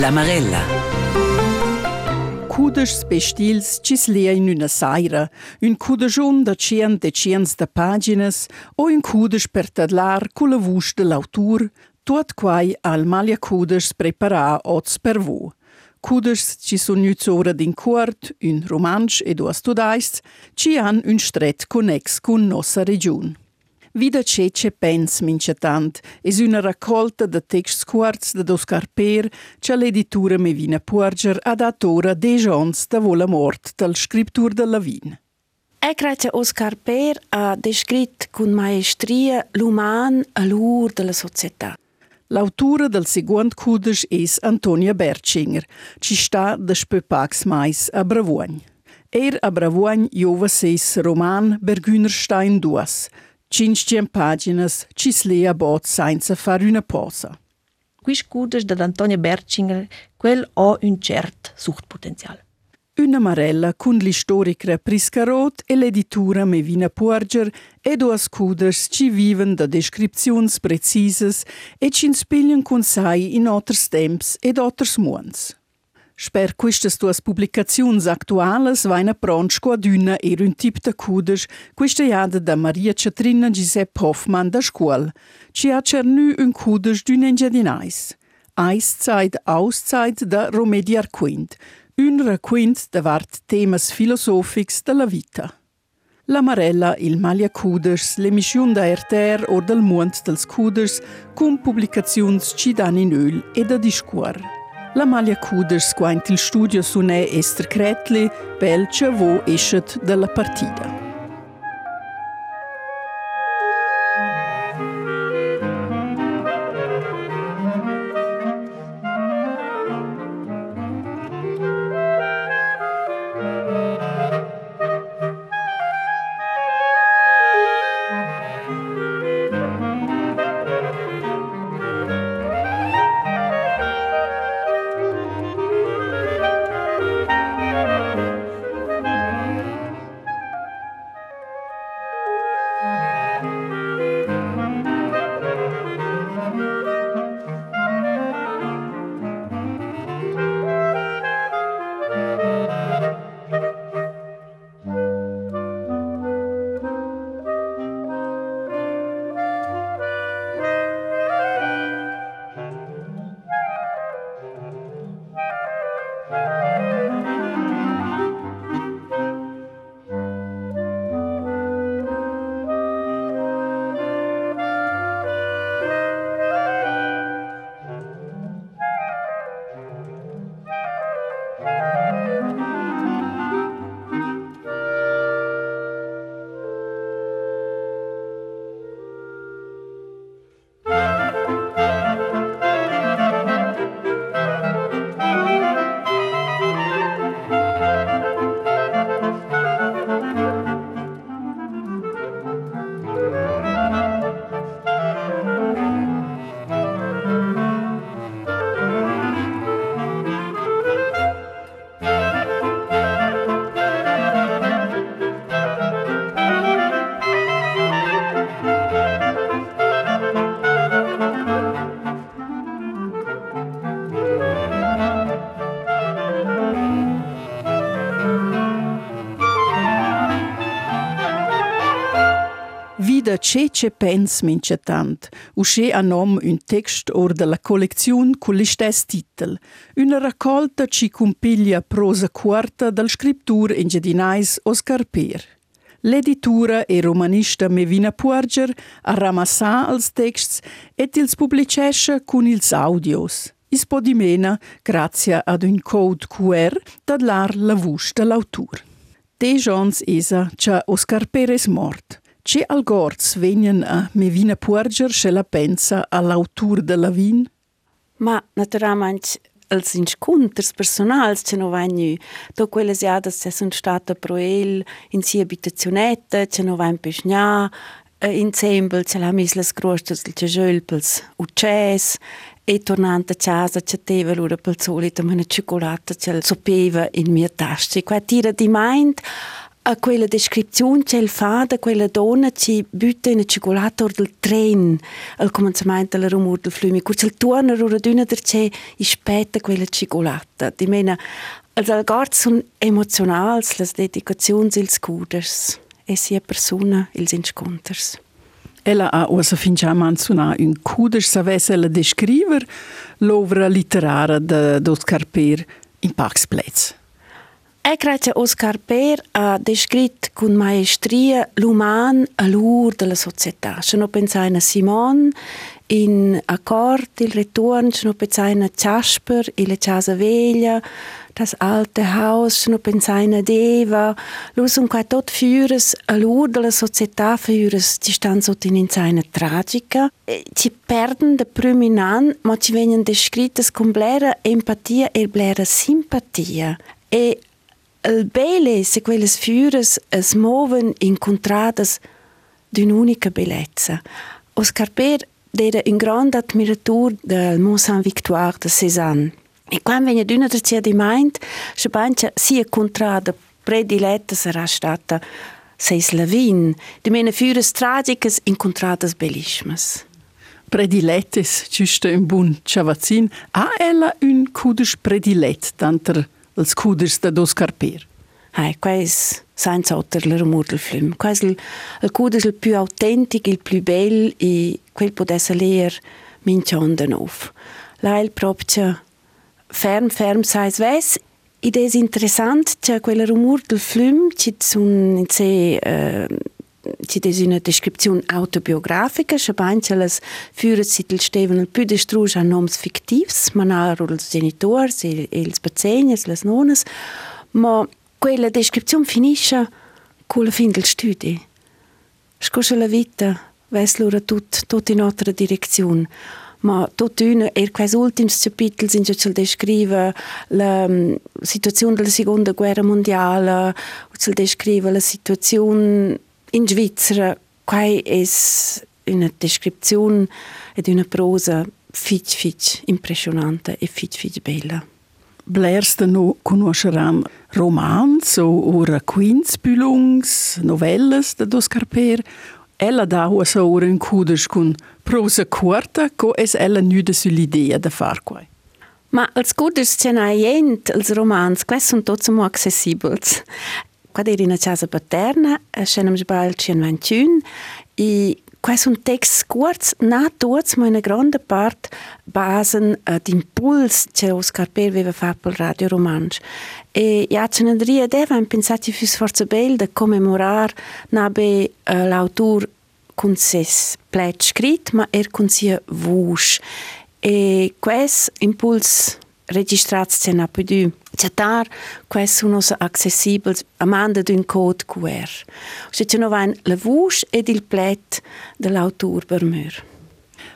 L'Amarella. Cudăș spestils cis lea în una saira, un cudășon de cien de cienți de pagines, o un cudăș per tădlar cu lăvuș de l'autur, tot quai al malia cudăș prepara oț per vu. Cudăș ci sunt iuțoră din cuort, un romanș edu astudais, ci an un stret conex cu nosa regiune. Vida cece pens mincetant es una raccolta de texts quarts de Oscar Per che l'editura Mevina Puarger ha dato ora de jons da vola mort del scriptur de Lavin. E grazie Oscar Per ha descritto con maestria l'uman a l'ur della società. L'autura del secondo cudes es Antonia Bertschinger, ci sta de Spöpax mais a Bravuagn. Er a Bravuagn jova seis roman Bergünerstein duas, 500 paginas ci slea bot senza fare una posa. Qui scudes da Antonia Bertschinger, quel ha un cert suchtpotenzial. Una marella con l'istorica Priscarot e l'editura Mevina Puarger e due scuders ci viven da descripzioni precise e ci inspigliano con sai in altri temps ed altri muons. Sper quistas tuas publicaziuns actualas vaina pronch co adüna er un tip de cudes quista jada da Maria Catrina Giuseppe Hoffmann da scuol, ci ha cernu un cudes d'un engiadinais. Eiszeit, Auszeit da Romediar Quint, un requint de vart temas filosofics de la vita. La Marella, il Malia Cuders, l'emission da RTR or del Mond dels Cuders, cum publicaziuns ci dan in öl e da discuor. La Malia Cuders quaint il studio sunè Ester Cretli, belce vo escet della partida. Da Cece Pens mincetant, usce a nom un text or de la collezione con l'istess titel, una raccolta ci compiglia prosa quarta dal scriptur ingedinais Oscar Per. L'editura e romanista Mevina Puarger a ramassà els texts et ils publicesce con ils audios. Is podimena grazie ad un code QR dadlar la vusch de l'autur. De jons esa cha Oscar Perez mort. C'è al gorz venien a Mevina Puarger se la pensa all'autur de la vin? Ma naturalmente els inconters personals che non vanno da quelle siadas che sono state pro el in sia abitazionetta che non vanno pesgna insieme ce l'ha mis las crostas del cejölpels ucces e tornante a casa c'è teva l'ora pel solito una cioccolata che sopeva in mia tasca. Qua tira di mind a quella descrizione che fa da quella donna che butta in cioccolata del treno al cominciamento del rumore del fiume. Quando il torna ora d'una der c'è ispetta quella cioccolata. Di mena, als algort sono emozionali le dedicazioni e i cuders e sia persona ils inconters. Ella ha usa fin già menzionato un cuder savesse la descriver l'opera letteraria d'Oscar Per in Pax Plets. E grazie Oscar Per ha descritto con maestria l'uman a l'ur della società. Se non pensai a Simon, in Accord, il ritorno, se non pensai a Jasper, la casa veglia, das alte Haus, se non pensai a Deva. Sono qua tot führes a l'ur della società führes, ci stanno sotto in una tragica. Ci perdono da primi anni, ma ci vengono descritte con blera empatia e blera simpatia. E il belle se quelles fiures es moven in contradas d'un'unica bellezza. Oscar Per era un grande admiratur del Mont Saint-Victoire de Cézanne. E quando venne d'una der di meint, se bancia sia contrada prediletta sarà stata seis lavin, di mene fiures in contradas bellismas. Predilettes, giusto un buon ciavazzin, ha ella un cudes predilet, tanter els cuders da Oscar Per. Hai, quais senza otter la rumor del film. Quais il, il cudes il più autentico, il più bel e quel potesse leer mincion de nov. La il proprio ferm ferm sais ves ed è interessant che quella rumor del film ci sun in se uh, ci desina descripziun autobiografica sche baincelas füret sit il Steven el püde strusch a noms fictivs, manar els genitors, els pazenias, les nonas, ma quella descripziun finisce cul fin del studi. Scosce la vita ves lura tut, tut in otra direcziun. Ma tot una, er quais ultims capitels in cel descrive la mm, situazione della seconda guerra mondiale, cel descrive la Situation in Svizzera, quai es una descrizione ed una prosa fitch fitch impressionante e fitch fitch bella. Blers no conosceran romans o, o raquins novelles de Oscar Per. Ella dà usa ora in cudes con prosa corta, co es ella nüde sull'idea de far quai. Ma als cudes cenaient, els romans, tots mo accessibils. Quando cadere in casa paterna, se non sbaglio 121, e questo è un testo kurz, naturz, ma una grande parte basen ad eh, impuls che Oscar Per aveva fatto per Radio Romansch. E io ce ne andrei ad Eva e pensavo che fosse forse bello da commemorare nabe uh, l'autore con sé plet scritto, ma er con sé vusch. E questo impuls registrarsi a più c'è tar questo uno accessibile a manda di code QR. Se c'è no van la voce ed il plet dell'autor per mur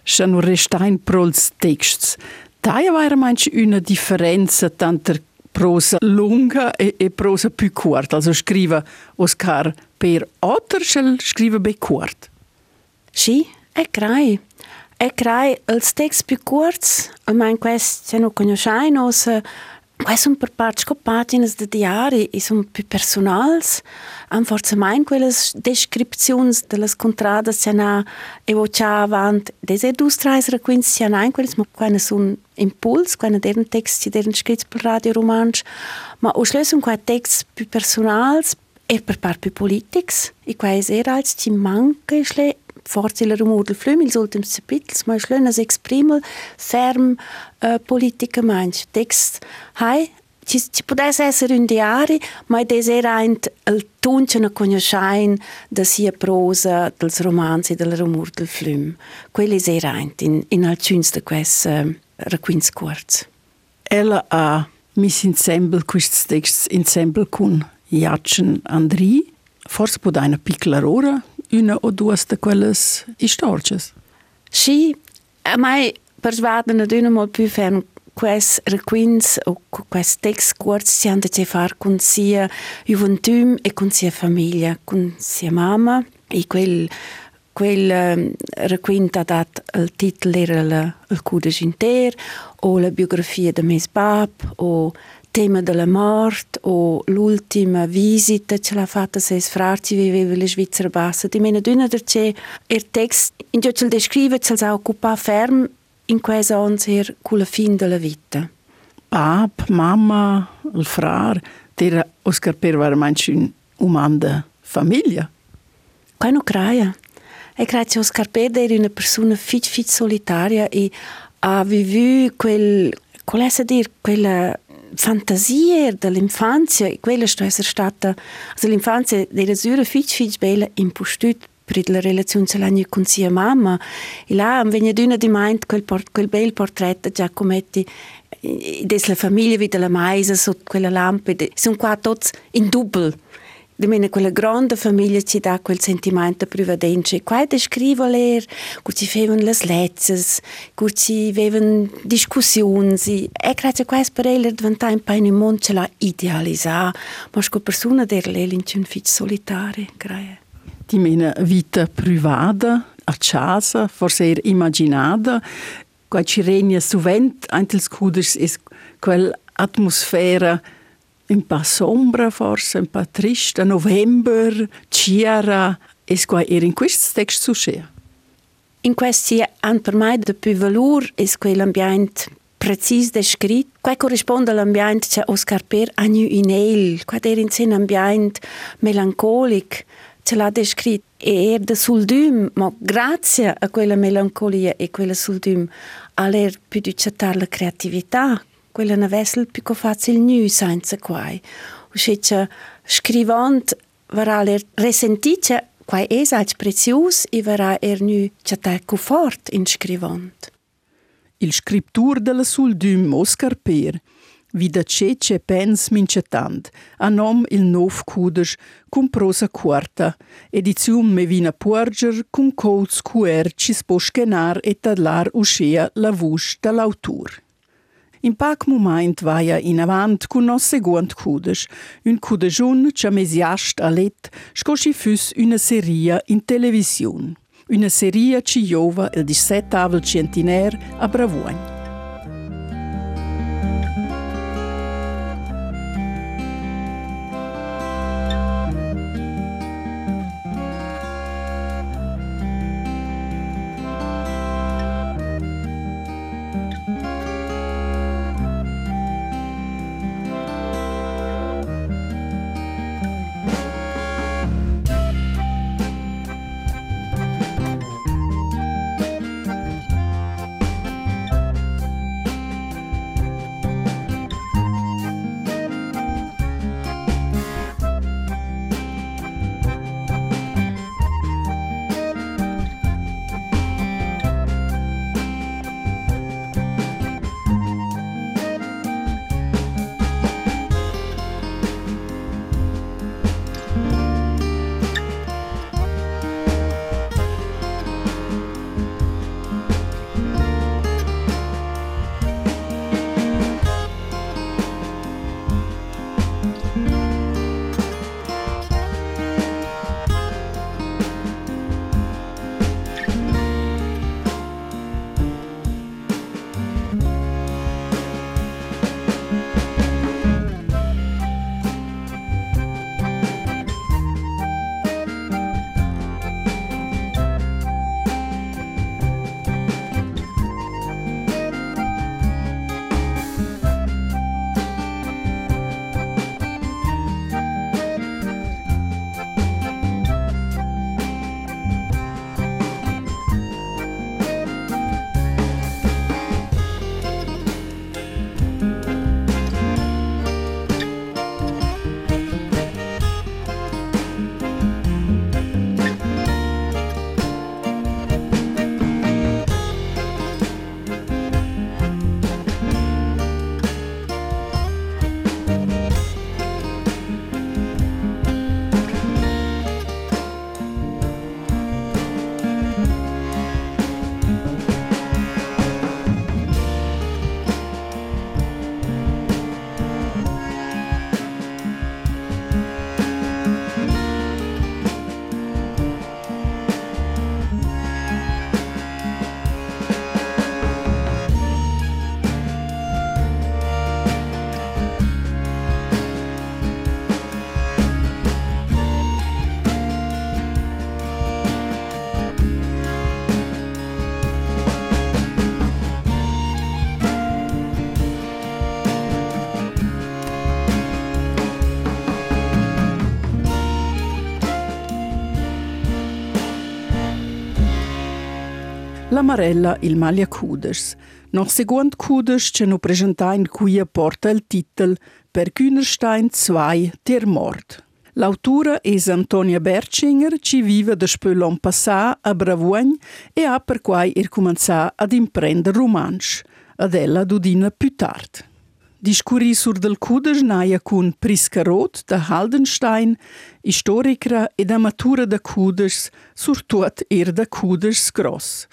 c'è un restain prols texts Daia era manch una differenza tanter prosa lunga äh, äh, e, e prosa più corta also scrive Oscar per otter schel scrive be kurt sì è grai E crai els text più curts, a mein quest se no conosciamo, Quai sun per parts co paginas de diari e sun più personals. Am forza mein quelles descripzions de las contradas se na evocia avant des edus trais requins se na quelles ma quai sun impuls, quai deren text, deren scrits per radio romansch, ma o schlesum quai text più personals e per part più politics, e quai era als ci manca schle Forților flümil sollten se bitte mal schön als exprimel ferm äh, politică manch text hai ci, ci putea să essere un diari, ma des era ent il tuncen a conoscein da sia prosa dels romanzi e del rumor del flum. Quelli era ent in, in alcuns de quais uh, ähm, requins curts. Ella a mis ensemble quests texts ensemble cun Jacen Andri, forse putea una piccola ora, una o due di quelle storie. Sì, a me persuadono ad una molto più fermo questi requins o questi text corti si hanno a fare con sia gioventù e con sia famiglia, con sia mamma e quel quel um, requint ha dat il titolo era la, il cudes inter o la biografia de mes bab o tema della morte o l'ultima visita ce l'ha fatta se frarci viveva la Svizzera bassa. Di meno d'una c'è il testo in cui ce descrive ce l'ha occupato ferm in questa onzer con la fine della vita. Pap, mamma, il frar, era Oscar Per veramente un'umana famiglia. Qua non creia. E grazie a Oscar Per era una persona fit fit solitaria e ha vissuto quel, qual è dire, quella fantasie dell'infanzia, quella è stata, also l'infanzia era sura fitch fitch bella impostut per la relazione ce l'hanno con sia mamma e là venne d'una di mind quel, port, quel bel portretto Giacometti della famiglia della maisa sotto quella lampa sono qua tutti in doppel di mena quella grande famiglia ci dà quel sentimento privadenza. Qua descrivo ler, che ci facevano le lezzes, che ci avevano discussioni. E grazie a questo per lei diventava un po' in mondo ce l'ha idealizzato, ma che persona der lei in un fitto solitario. Di mena vita privata, a casa, forse era immaginata, qua ci regna sovente, anche il scuders, quell'atmosfera un po' sombra forse, un po' triste, november, ciara, e qua era in questo testo succede. In questi anni per me di più valore è quell'ambiente preciso descritto. Qua corrisponde all'ambiente che Oscar Per ha in el, qua era in un ambiente melancolico, ce l'ha descritto e era sul dum, ma grazie a quella melancolia e quella sul dum, all'er più di la creatività, quella na vessel più che facile nu senza quai. Uscece scrivant varà ler resentice quai es age prezius e varà er nu chateco fort in scrivant. Il scriptur della suldum Oscar Per vida cece pens mincetant, a nom il nov cudes cum prosa quarta, edizium Mevina Puerger cum coats cuer cis poschenar et tadlar uscea la vusch dall'autur. In pac moment vaia in avant cun nos seguant cudes, un cudejun cha mesiast a let, scosci fus una seria in televisiun. Una seria ci jova il 17 avel centiner a Bravoin. Marella il Maglia Cuders. Noch seguond Cuders ce no presentain qui porta il titel Per Kühnerstein 2 Ter Mord. L'autura es Antonia Bertschinger, ci vive da spöllon passà a Bravuagn e ha per quai ir cumanzà ad imprender romansch, ad ella dudina più tard. Discurri sur del Kuder naia cun Priska Roth da Haldenstein, historikra ed amatura da Kuders, sur tuot er da Kuders gross.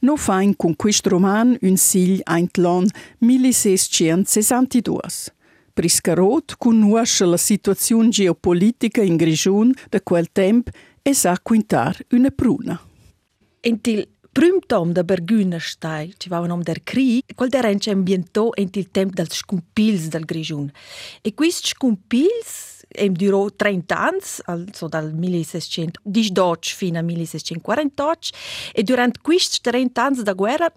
No fain cun quist roman un sigl eint l'on 1662. Priscarot conosce la situazione geopolitica in Grigion da quel tempo e sa quintar una pruna. In il primo tom da Bergünerstein, ci va nom der Krieg, quel der ence ambientò in il tempo dels scumpils del Grigion. E questi scumpils em durò 30 anni, also dal 1618 fino al 1648, e durante questi 30 anni da guerra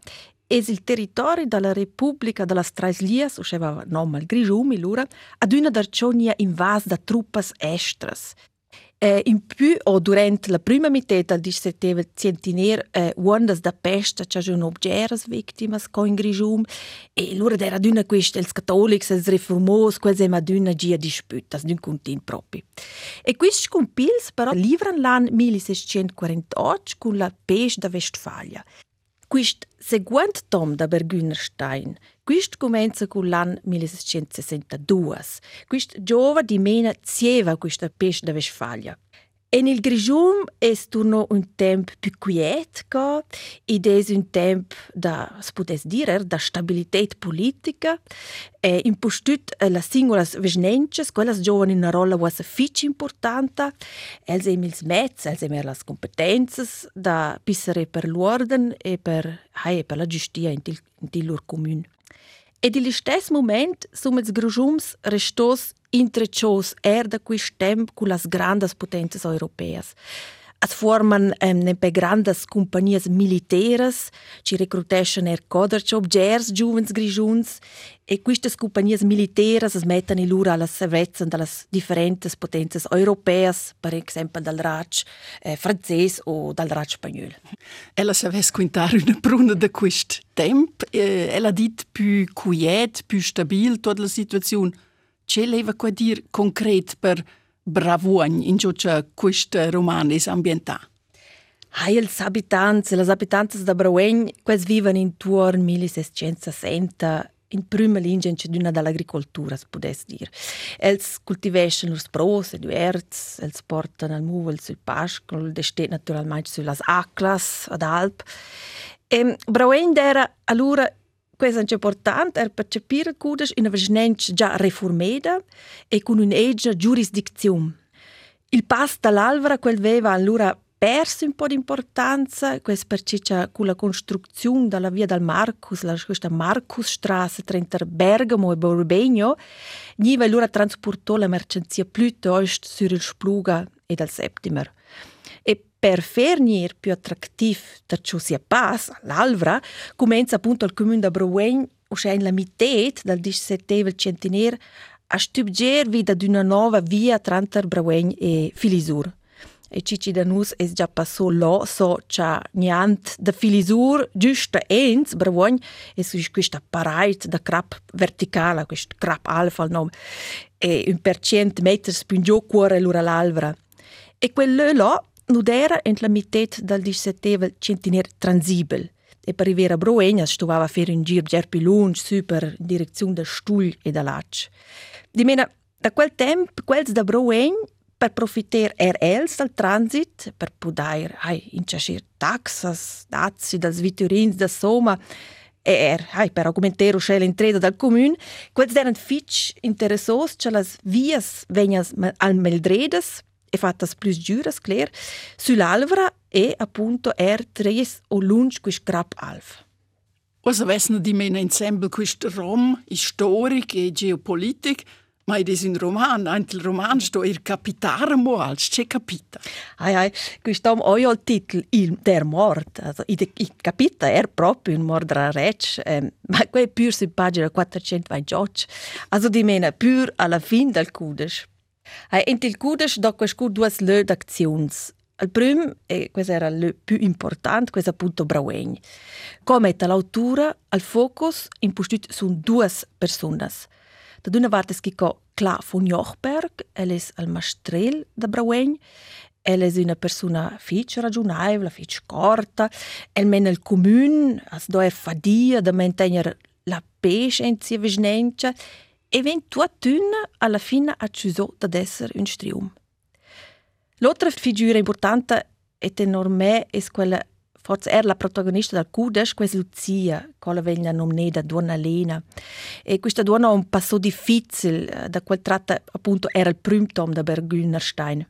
es il territorio della Repubblica della Straislias, o aveva nome al Grigiumi, lura, ad una d'arcionia invas da truppas estras. Eh, in più o durante la prima metà del XVII centenario, eh, ondas da peste ci sono obgeras vittimas co in Grigium e lura era d'una questa els cattolics, els reformos, quels ema d'una gia disputas, d'un contin propi. E questi compils però livran l'an 1648 con la peste da Westfalia. Quist seguent tom da Bergünerstein, quist comenza cu l'an 1662. Quist giova di mena zieva questa pesce da Westfalia. En il Grigium es turno un temp più quiet ca ed es un temp da, si potes dire, da stabilität politica e impostut las singulas vesnences, quellas giovani una rolla was fitch importanta, els em ils mezz, els em las competences da pissere per l'orden e per, hai, per la giustia in til, in til lur commun. Ed in stess moment sumets Grigiums restos intreccios er da quist temp cu las grandes potenzias europeas. As forman um, nempe grandes companies militeras, ci recruteschen er coderci obgers giuvens grigiuns, e quistas companies militeras es mettan in lura alla servezzan dallas differentes potenzias europeas, per esempio dal Raj eh, francese o dal Raj spagnol. Ella saves quintar una pruna da quist temp, eh, ella dit più quiet, più stabil tutta la situazione Ce leva qua dir concret per bravuagn in ciò che questo roman è ambientato? Hai els abitants, les abitantes da Brauegn, quels viven intorno 1660 in prima linea d'una dall'agricoltura, si potesse dire. Els cultivescono lurs pros e erz, els portano al muvel sul pascolo, destet naturalmente sulle aclas ad Alp. E Brauegn era allora Questo è importante per percepire che è una vesnenza già riformata e con un'eggia giurisdizione. Il pass dall'alvara quel aveva allora perso un po' di importanza, questo perché con la costruzione della via del Marcus, la questa Marcusstrasse tra Bergamo e Borbegno, allora trasportò la mercanzia piuttosto sul Spluga e dal Septimer. Per fernir più attrattiv da ciò sia pass all'alvra, comincia appunto il comune da Brouwen, uscendo la mitet dal 17 centenario, a stupger vida d'una nuova via tra Brouwen e Filisur. E Cici da nus es già passò là, so c'ha niant da Filisur, giusto eins, Brouwen, e su questa parade da crap verticale, questo crap alfa il nome, e un per cent metri più giù cuore l'ura l'alvra. E quello là, Nudera ent la mitet dal 17 centiner transibel. E per arrivare a Broegna stovava a fare un giro già più lungo su per direzione da Stuhl e da Lac. Di mena, da quel tempo, quels da Broegna per profitar er els dal transit, per poder ai, inciascir taxas, dazi dals viturins da Soma, e er, ai, per argumentare uscire l'entrata dal comune, quels erano fitch interessos, che las vias vegnas al meldredes, e fattas plus giuras, cler, sull'alvra e appunto er tres o lunch quis crap alf. Cosa vesna di mena ensemble quist rom historic e geopolitic, ma ed es un roman, ant il roman sto ir capitare moals, ce capita. Ai ai, quistom oi al titel il der mort, also i, i capita er proprio un mordra rec, eh, ma quei pur su pagina 428, also di mena pur alla fin del cudes. Hai entil gudes da quest gut duas lö d'actions. Al prüm e quest era lö più important, quest appunto Brauegn. Come ta l'autura al focus impustit sun duas personas. Da duna parte schicco Kla von Jochberg, el es al mastrel da Brauegn, El es una persona fich ragionaivla, fich corta, el men el comun, as do er fadia da mantener la pesce in sia vignenche, e ven tutt'una alla fine ha deciso ad essere un strium. L'altra figura importante è enorme è quella forse era la protagonista del Kudesh, questa Lucia, che venne nominata Donna Lena. E questa donna ha un passo difficile, da quel tratto appunto era il primo tom da Bergünerstein.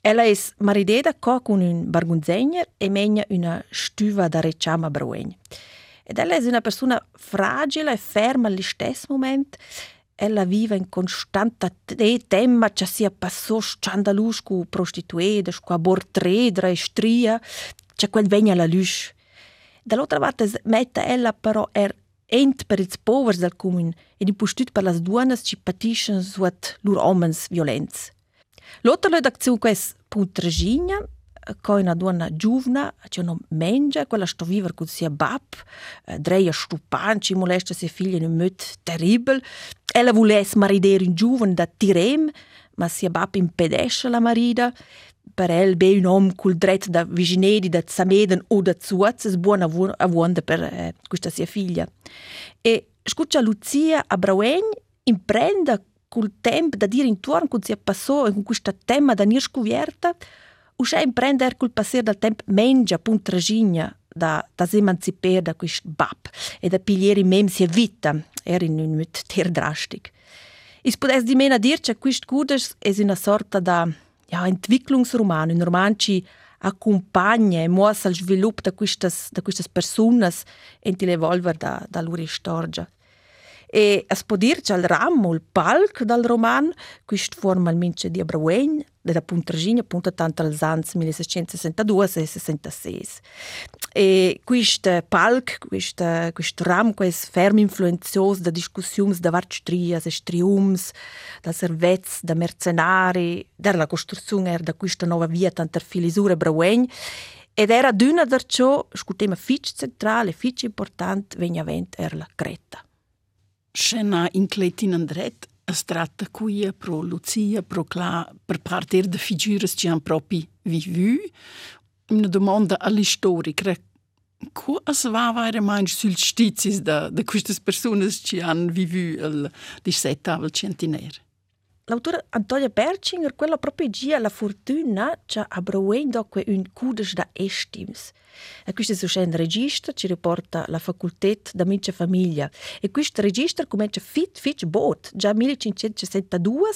Ella è maridata con un bargunzegner e mena una stuva da reciama Bruen. Ed ella è una persona fragile e ferma allo stesso momento ella vive in constante tema che sia passo scandalus cu prostituede, cu abortredra e stria, che quel vegna la luce. Dall'altra parte mette ella però er ent per ils povers del comune e di postut per las duanas ci patiscono suat lur omens violenz. L'altra redazione quest punt Regina che una donna giovane, che non mangia, quella sto vivere con sia bab, dreia stupanci, molesta sia figlia in un modo terribile. Ella volesse maridere un giovane da Tirem, ma sia bab impedesce la marida. Per el be un uomo col dretto da vicinedi, da Zameden o da Zuaz, è buona avonda per eh, questa sia figlia. E scuccia Lucia a Brauen imprende col tempo da dire intorno con sia passò e con questo tema da nir scuvierta, Usce imprender col passer del temp mengia punt tragigna da, da s'emancipare da quist bab e da pigliere mem sia vita era in un mit ter drastic. Is podes di mena dir che quist gudes es una sorta da ja, Entwicklungsroman, un roman ci accompagna e muossa il sviluppo da quistas, da quistas personas in l'evolver da, da loro storia. E dir che il ramo, il palc del roman, quist formalmente di Abrauegn, della Puntragina, appunto tanto als anni 1662 e 66. E questo palc, questo, questo ram, questo fermo influenzioso da discussioni da vari strias e striums, da servez, da mercenari, della costruzione da questa nuova via tanto filisura Abrauegn, ed era d'una da ciò, il tema fitch centrale, fitch importante, vegna vent era la Creta. Shena inkletin në drejt, strat të kuje, pro Lucia, pro Kla, për parter dë figurës që janë propi vivu, në dëmonë dë alishtori, kre ku asë vava e remajnë sylë shticis dë, dë kështës personës që janë vivu lë disë e tavë. L'autora Antonia Berchinger, quella proprio gia la fortuna che ha bruendo un cudes da estims. E questo è un registro che riporta la facoltà da mince famiglia. E questo registro comincia fit fit bot, già 1562,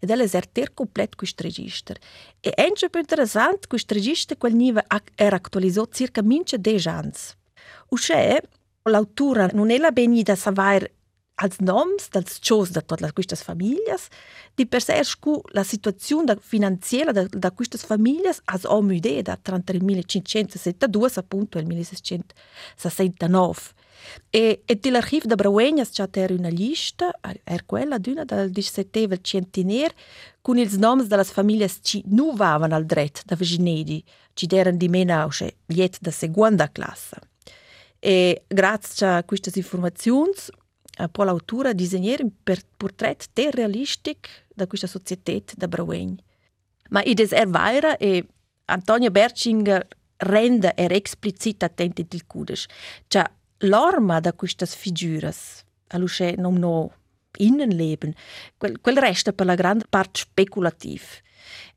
ed è l'eserter completo questo registro. E è più interessante, questo registro quel nive era actualizzato circa mince 10 anni. Usce, l'autora non è la benida savoir als noms dels chos de totes quistas famílias, di per se scu la situazione finanziaria da, da quistas famílias as om idea tra il 1572 appunto il 1669. E, e l'archiv de Brauegnas c'è ter una lista, er quella d'una del 17 centenaire, con ils noms de las famílias ci nu vavan al dret da vicinedi, ci deran di usce liet da seconda classe. E grazie a queste informazioni può l'autura disegnare un portrait ter realistic da questa società da Brauegn. Ma id es er vaira e Antonio Berchinger rende er explicit attenti il cudes. Cioè, l'orma da queste figuras, alusce non no innenleben, quel, quel resta per la grande parte speculativ.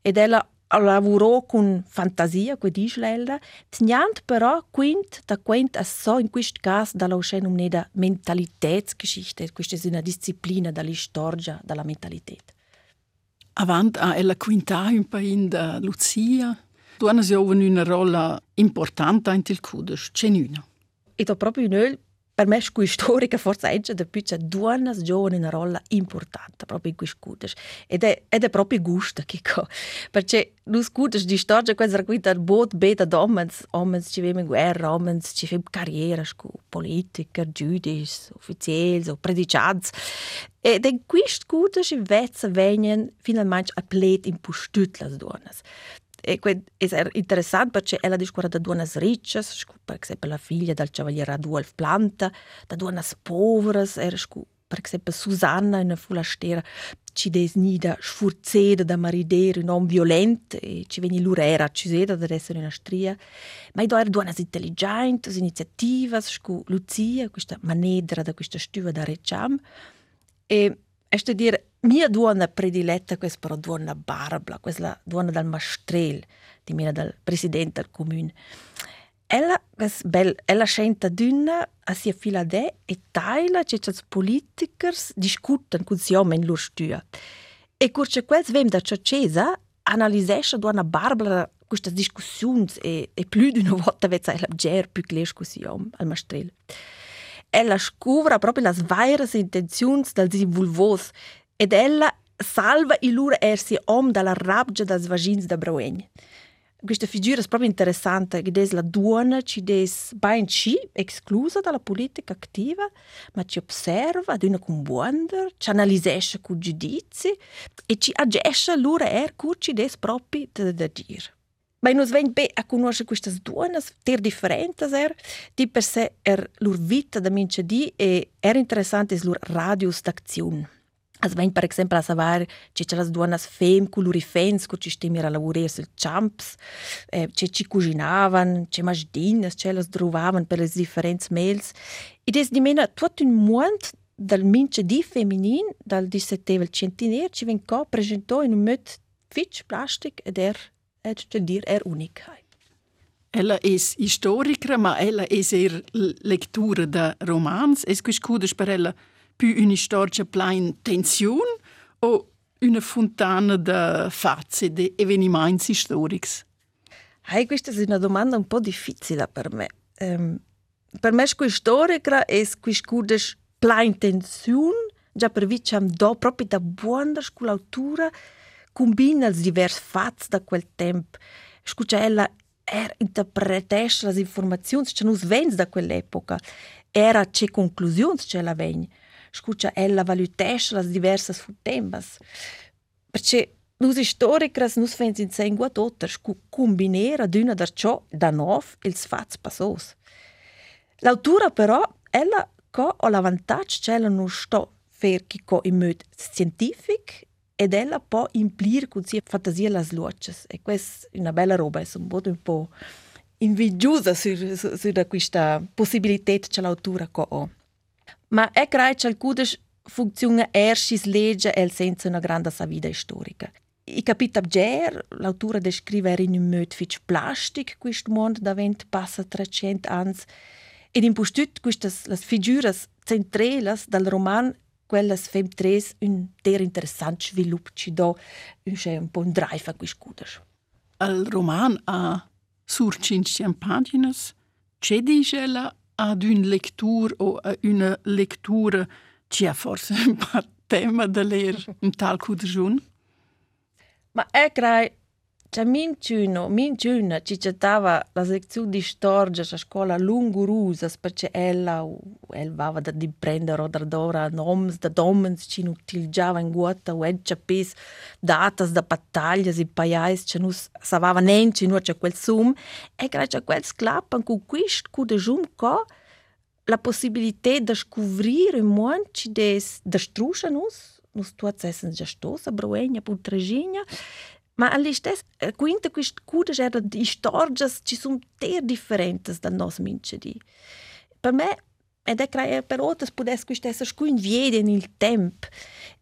Ed ella lavorò con fantasia, come dice lei, tenendo però quint da quint a so in questo caso dalla uscita una mentalitätsgeschichte, questa è una disciplina dalla storia, dalla mentalità. Avant a ella quinta un pain da Lucia, tu hanno una rolla importante in il cudes, c'è una. E da proprio noi per me scu storica forse è da più due giovani una rolla importante proprio in quei scudes ed è, ed è proprio gusto che co perché lo scudes di storia guida il bot beta d'omens omens ci vemo in guerra omens ci fem carriera scu politiker giudici ufficiali o predicats ed in quei scudes invece vengono finalmente a plet in postut las E è interessante perché ella discorre da donne ricche, per esempio la figlia del cavaliere Adolf Planta, da donne povere, per esempio Susanna, una fulastera, ci des nida sfurzeda da maridere un uomo violento e ci veni l'urera accusata da essere una stria. Ma i due donne intelligenti, iniziative, Lucia, questa manedra da questa stuva da Reciam. E è dire mia donna prediletta questa però donna Barbara, questa donna dal Mastrel, di mia del presidente del comune. Ella, bel, ella scenta d'una a sia fila de e taila che i politikers discutan con si in lur stua. E curce quels vem da ciocesa analisesce donna Barbara queste discussioni e, e più di una volta vezza ella ger più che così al Mastrel. Ella scuvra proprio le varie intenzioni del si ed ella salva i loro ersi om dalla rabbia dels vagins da Brauegn. Questa figura è proprio interessante, che la donna che è ben ci, esclusa dalla politica attiva, ma ci osserva ad una combuonder, ci analizza con giudizi e ci agisce loro er cur ci è proprio da dire. Beh, noi veniamo a conoscere queste donne, ter differenti, er, di per sé er loro vita da mince di e è interessante loro radius d'azione. As vem, per exemplo, a saber che c'è le donne fem colorifens che ci stiamo a lavorare sul champs, eh, che ci cucinavano, che masdinas, che le trovavano per le differenti mails. Ed è di meno tutto un mondo dal mince di feminin, dal 17 centinaire, ci qua presentato in un modo fitch plastic ed er, ed cioè dir, er unica. Ella è storica, ma ella è er lettura da romans. Es quiscudes per ella più una storia plein tensione o una fontana di fazze, di avvenimenti storici? Hey, questa è una domanda un po' difficile per me. Um, per me, come storica, è questa plein tensione, già per vi c'è do proprio da buona scultura, combina le diverse fazze da quel tempo. Scusa, ella er interpretesce informazioni che non vengono da quell'epoca. Era che conclusioni ce la vengono scucha ella valutesce las diversas temas. Perché nus historicras nus fens in sein guat otter scu combinera d'una da ciò da nov ils fats passos. L'autura però ella co o l'avantaggio che ella non sto fer chi co in mod scientific ed ella può implir con sia fantasia las luces e questa è una bella roba, è un po' un po' invidiosa su, su, su questa possibilità che l'autura co ha. Ma è che alcune funzioni erst legge e senza una grande savida storica. I capita Ger, l'autore descrive in un modo fitch plastic questo mondo da vent passa 300 anni ed in postut queste le figure centrali del roman quelles fem tres un ter interessant svilup ci do un c'è un po' un drive a quiscuder. Il roman ha sur 500 pagines. C'è dice la ad una lettura o a una lettura ci ha forse un po' tema da ler un tal cudagiun? Ma è che c'è min giuno, min giuna ci citava la sezione di storia a scuola lungurusa perché ella el vava da prendere da dora noms da domens ci utilizzava in guata o edge pes datas da battaglie e paiais ci nus savava nenci nur c'è quel sum e grazie a quel sclappan con quist cu de jum co la possibilità di scoprire ci des da struscia nus nus tuats essen già stosa broegna putregina Ma all'istess, quinta quist cudes era di storgias ci sono ter differentes da nos mince di. Per me ed è crea per otras pudes quist esser scuin viede nel temp.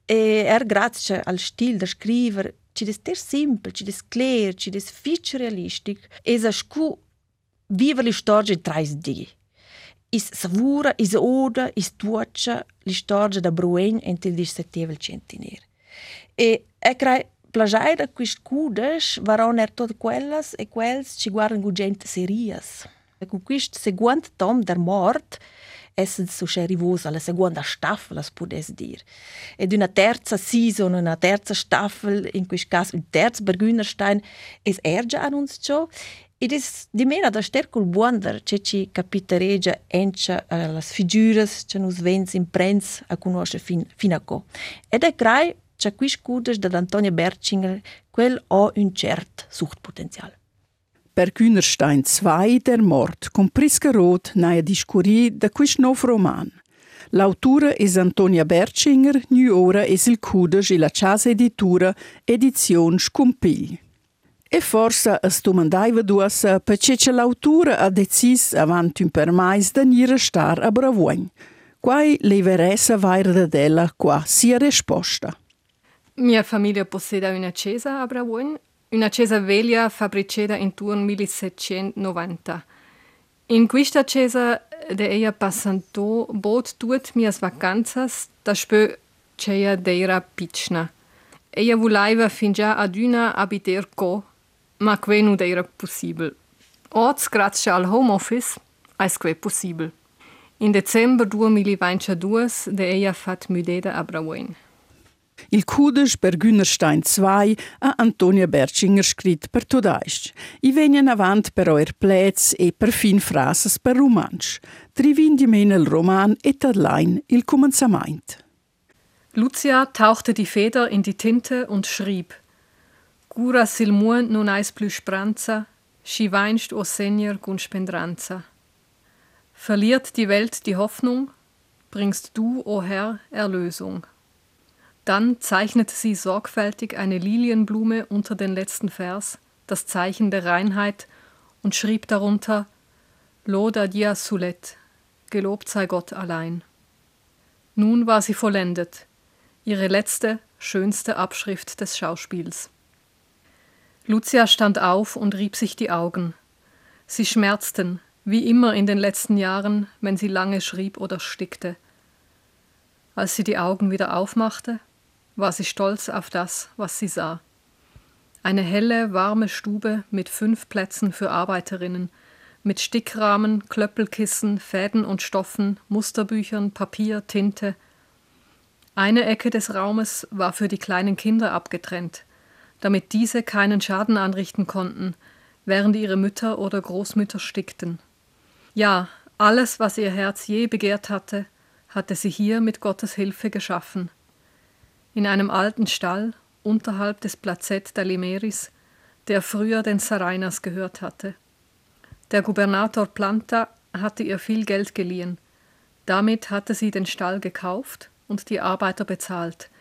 E er grazie al stil da scriver ci des ter simpel, ci des clear, ci des fitch realistic. E sa scu viver li storge trais di. Is savura, is oda, is tuaccia li storge da bruegn entil dis settevel centiner. E è crea plagiare quist cudes varon er tot quellas e quels ci guardan gu gente serias. Con quist seguant tom der mort essen so scherivos alla seconda staffel, as pudes dir. Ed una terza season, una terza staffel, in quist caso un terz Bergünerstein, es ergia an uns ciò, ed es di mena da stercul buonder che ci capitaregia encia las figuras che nos vens in prens a conosce fin, fin a co. Ed è crai c'è qui scudes da Antonia Bertschinger quel ha un cert suchtpotenzial. Per Kühnerstein 2 der Mord con Priska Roth naia discurri da quist nov roman. L'autura è Antonia Bertschinger, nu ora è il cudes e la casa editura edizione Scumpigli. E forse es domandaiva duossa perché l'autura ha deciso avanti un permais da nire star a Bravoin. Quai leveressa vaira da della qua sia risposta. Mia famiglia posseda una chiesa a Bravoin, una chiesa veglia fabbricata intorno al 1790. In questa chiesa de ella passando bot tuet mias vacanzas da spö ceia deira piccna. Ella voleva fin già ad una abiter co, ma que non era possibile. Orts grazie al home office, è que possibile. In dicembre 2022 de ella fat mudeda a Brauin. Il Kudes per Günnerstein 2 a Antonia Bertschinger scrit per Todaist. I venien avant però er plets e per fin frases per romansch. Trivindi men il roman et allein il Commenzament. Lucia tauchte die Feder in die Tinte und schrieb Cura sil muon non eis plus spranza, schi weinst o Senior gun spendranza. Verliert die Welt die Hoffnung, bringst du, o Herr, Erlösung. Dann zeichnete sie sorgfältig eine Lilienblume unter den letzten Vers, das Zeichen der Reinheit, und schrieb darunter Loda dia sulet, gelobt sei Gott allein. Nun war sie vollendet, ihre letzte, schönste Abschrift des Schauspiels. Lucia stand auf und rieb sich die Augen. Sie schmerzten, wie immer in den letzten Jahren, wenn sie lange schrieb oder stickte. Als sie die Augen wieder aufmachte, war sie stolz auf das, was sie sah. Eine helle, warme Stube mit fünf Plätzen für Arbeiterinnen, mit Stickrahmen, Klöppelkissen, Fäden und Stoffen, Musterbüchern, Papier, Tinte. Eine Ecke des Raumes war für die kleinen Kinder abgetrennt, damit diese keinen Schaden anrichten konnten, während ihre Mütter oder Großmütter stickten. Ja, alles, was ihr Herz je begehrt hatte, hatte sie hier mit Gottes Hilfe geschaffen in einem alten Stall unterhalb des Placet der Limeris, der früher den Sarainas gehört hatte. Der Gubernator Planta hatte ihr viel Geld geliehen. Damit hatte sie den Stall gekauft und die Arbeiter bezahlt.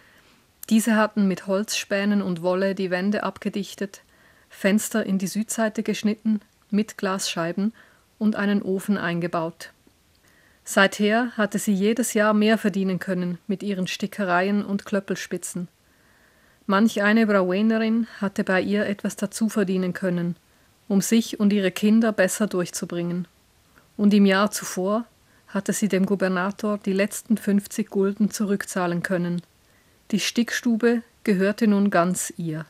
Diese hatten mit Holzspänen und Wolle die Wände abgedichtet, Fenster in die Südseite geschnitten, mit Glasscheiben und einen Ofen eingebaut. Seither hatte sie jedes Jahr mehr verdienen können mit ihren Stickereien und Klöppelspitzen. Manch eine Brauenerin hatte bei ihr etwas dazu verdienen können, um sich und ihre Kinder besser durchzubringen. Und im Jahr zuvor hatte sie dem Gubernator die letzten 50 Gulden zurückzahlen können. Die Stickstube gehörte nun ganz ihr.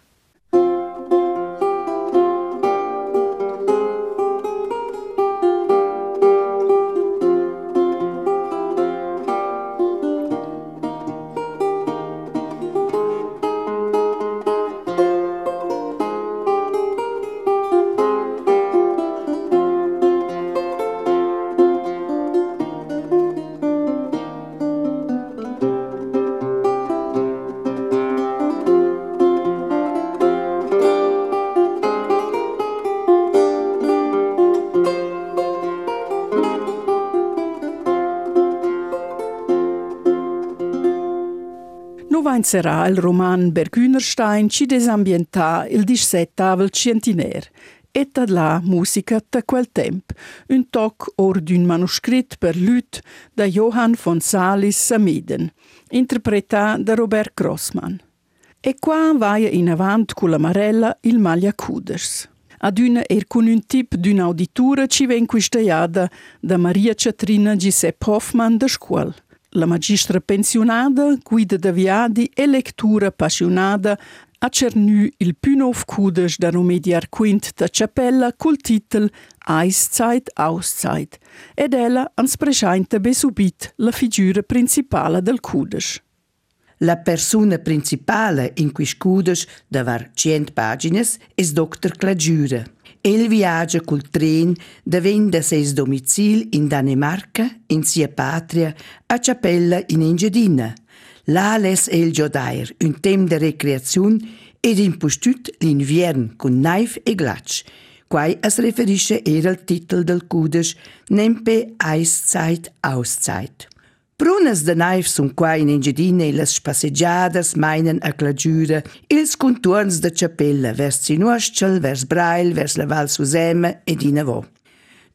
Sarà il roman Bergünerstein ci desambientà il 17 centinaire e da la musica da quel tempo, un toc or d'un manoscritto per lüt da Johann von Salis Sameden, interpretato da Robert Grossman. E qua vai in avanti con la marella il Maglia Kuders. Ad una er con un tip d'un'auditura ci ven quistaiada da Maria Catrina Giuseppe Hoffmann da scuola. La magistra pensionada, guida da viadi e lectura appassionata ha cernu il Pünov Kudes da nomediar quint da Chapella col titel Eiszeit, Auszeit ed ella ans presciainta besubit la figura principale del Kudes. La persona principale in quis Kudes da var 100 pagines es Dr. Clagiura. El viaggia col tren da venda seis domicil in Danemarca, in sia patria, a Ciapella in Engedina. Là les el giodair, un tem de recreazione ed impostut l'inviern con naif e glatsch, quai es referisce era il titolo del cudes Nempe Eiszeit Auszeit. Brunas de naif sun qua in Engedine las spasseggiadas meinen a clagiura ils contorns de Chapella vers Sinuascel, vers Brail, vers la Val Susema ed Inavò.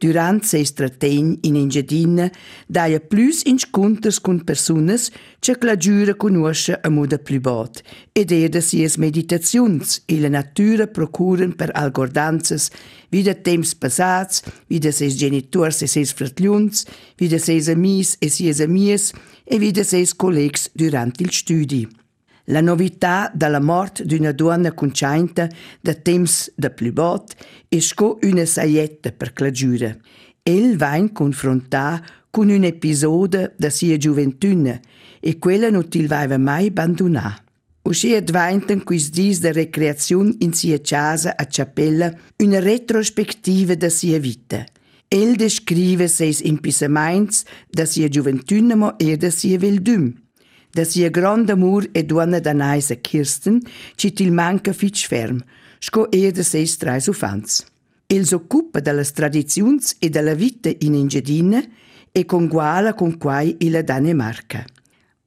Durant seis trategn in Engiadina daia plus inconters con personas che la giura conosce a moda privat ed eda sies meditazions e la natura procuren per algordanzas vida temps passats, vida seis genitors e seis fratliuns, vida seis amis e sies amies e vida seis collegs durant il studi. La novità dalla morte d'una donna conciainta da temps da plü bot è sco una saietta per clagiura. El va in confrontar con un episode da sia gioventuna e quella non til vaiva mai abbandonà. Usci advainten quis dis de recreazione in sia casa a Ciapella una retrospettiva da sia vita. El descrive seis impisamaints da sia gioventuna mo e da sia veldum da sia grand amor e duana da naisa Kirsten, ci til manca fitch ferm, sco e de seis trais ufans. Els occupa dallas tradiziuns e dalla vita in Ingedina e con guala con quai ila Danemarca.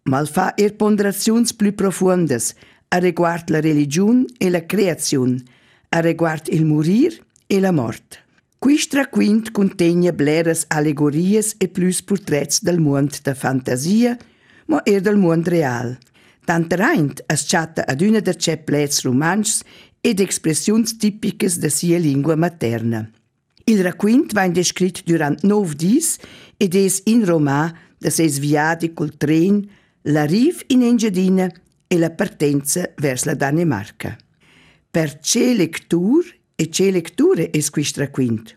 Mal fa er ponderaziuns plü profundas a riguard la religiun e la creaziun, a riguard il morir e la mort. Quistra quint contegna bleras allegorias e plus portrets del mond da fantasia, ma er del mond real. Tantereint es chatta ad una der ce plets romanschs ed expressions tipicas de sia lingua materna. Il raquint va descrit durant nov dis ed es in romà de ses viadi col tren, la riv in Engiadina e la partenza vers la Danemarca. Per ce lectur e ce lecture es quist raquint.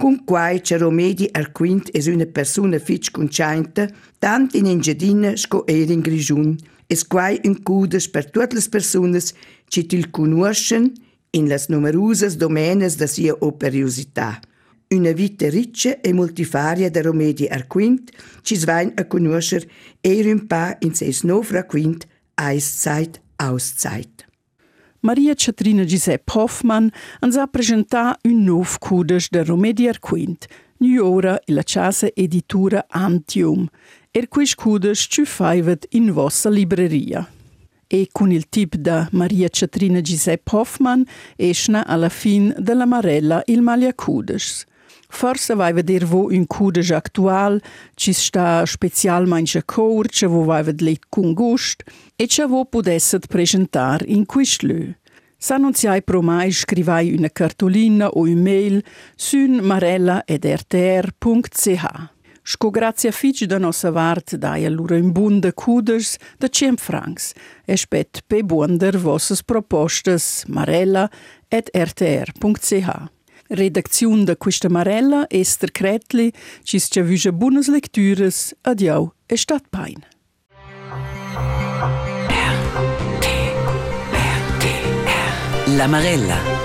Con quai Ceromedi Arquint es una persona fitch conciainta, tant in Engiadina sco er in Grigiun, es quai un cudes per tutte le personas ci til conoscen in las numerosas domenes da sia operiosità. Una vita riccia e multifaria da Romedi Arquint ci svein a conoscer er un in seis nov Raquint Eiszeit, Auszeit. Maria Catrina Giuseppe Hoffmann ans a presentà un nov cudes de Romedier Quint, New ora e la casa editura Antium, er quis cudes ci faivet in vossa libreria. E con il tip da Maria Catrina Giuseppe Hoffmann esna alla fin della Marella il Malia Cudes. Forse vai vedere vo un cudes actual, ci sta specialmente cor, ce vo vai vedere con gust, e ce vo pudesset presentar in quist lö. S'annunziai promai scrivai una cartolina o email sun marella.rtr.ch. Sco grazia fitch da nossa vart dai allura in bunda cuders da 100 francs e spet pe buonder vossas propostas marella.rtr.ch. Redaktion da questa Marella Esther Kretli, ci vüge buonas lectures, adiau e stat pain. La Marella.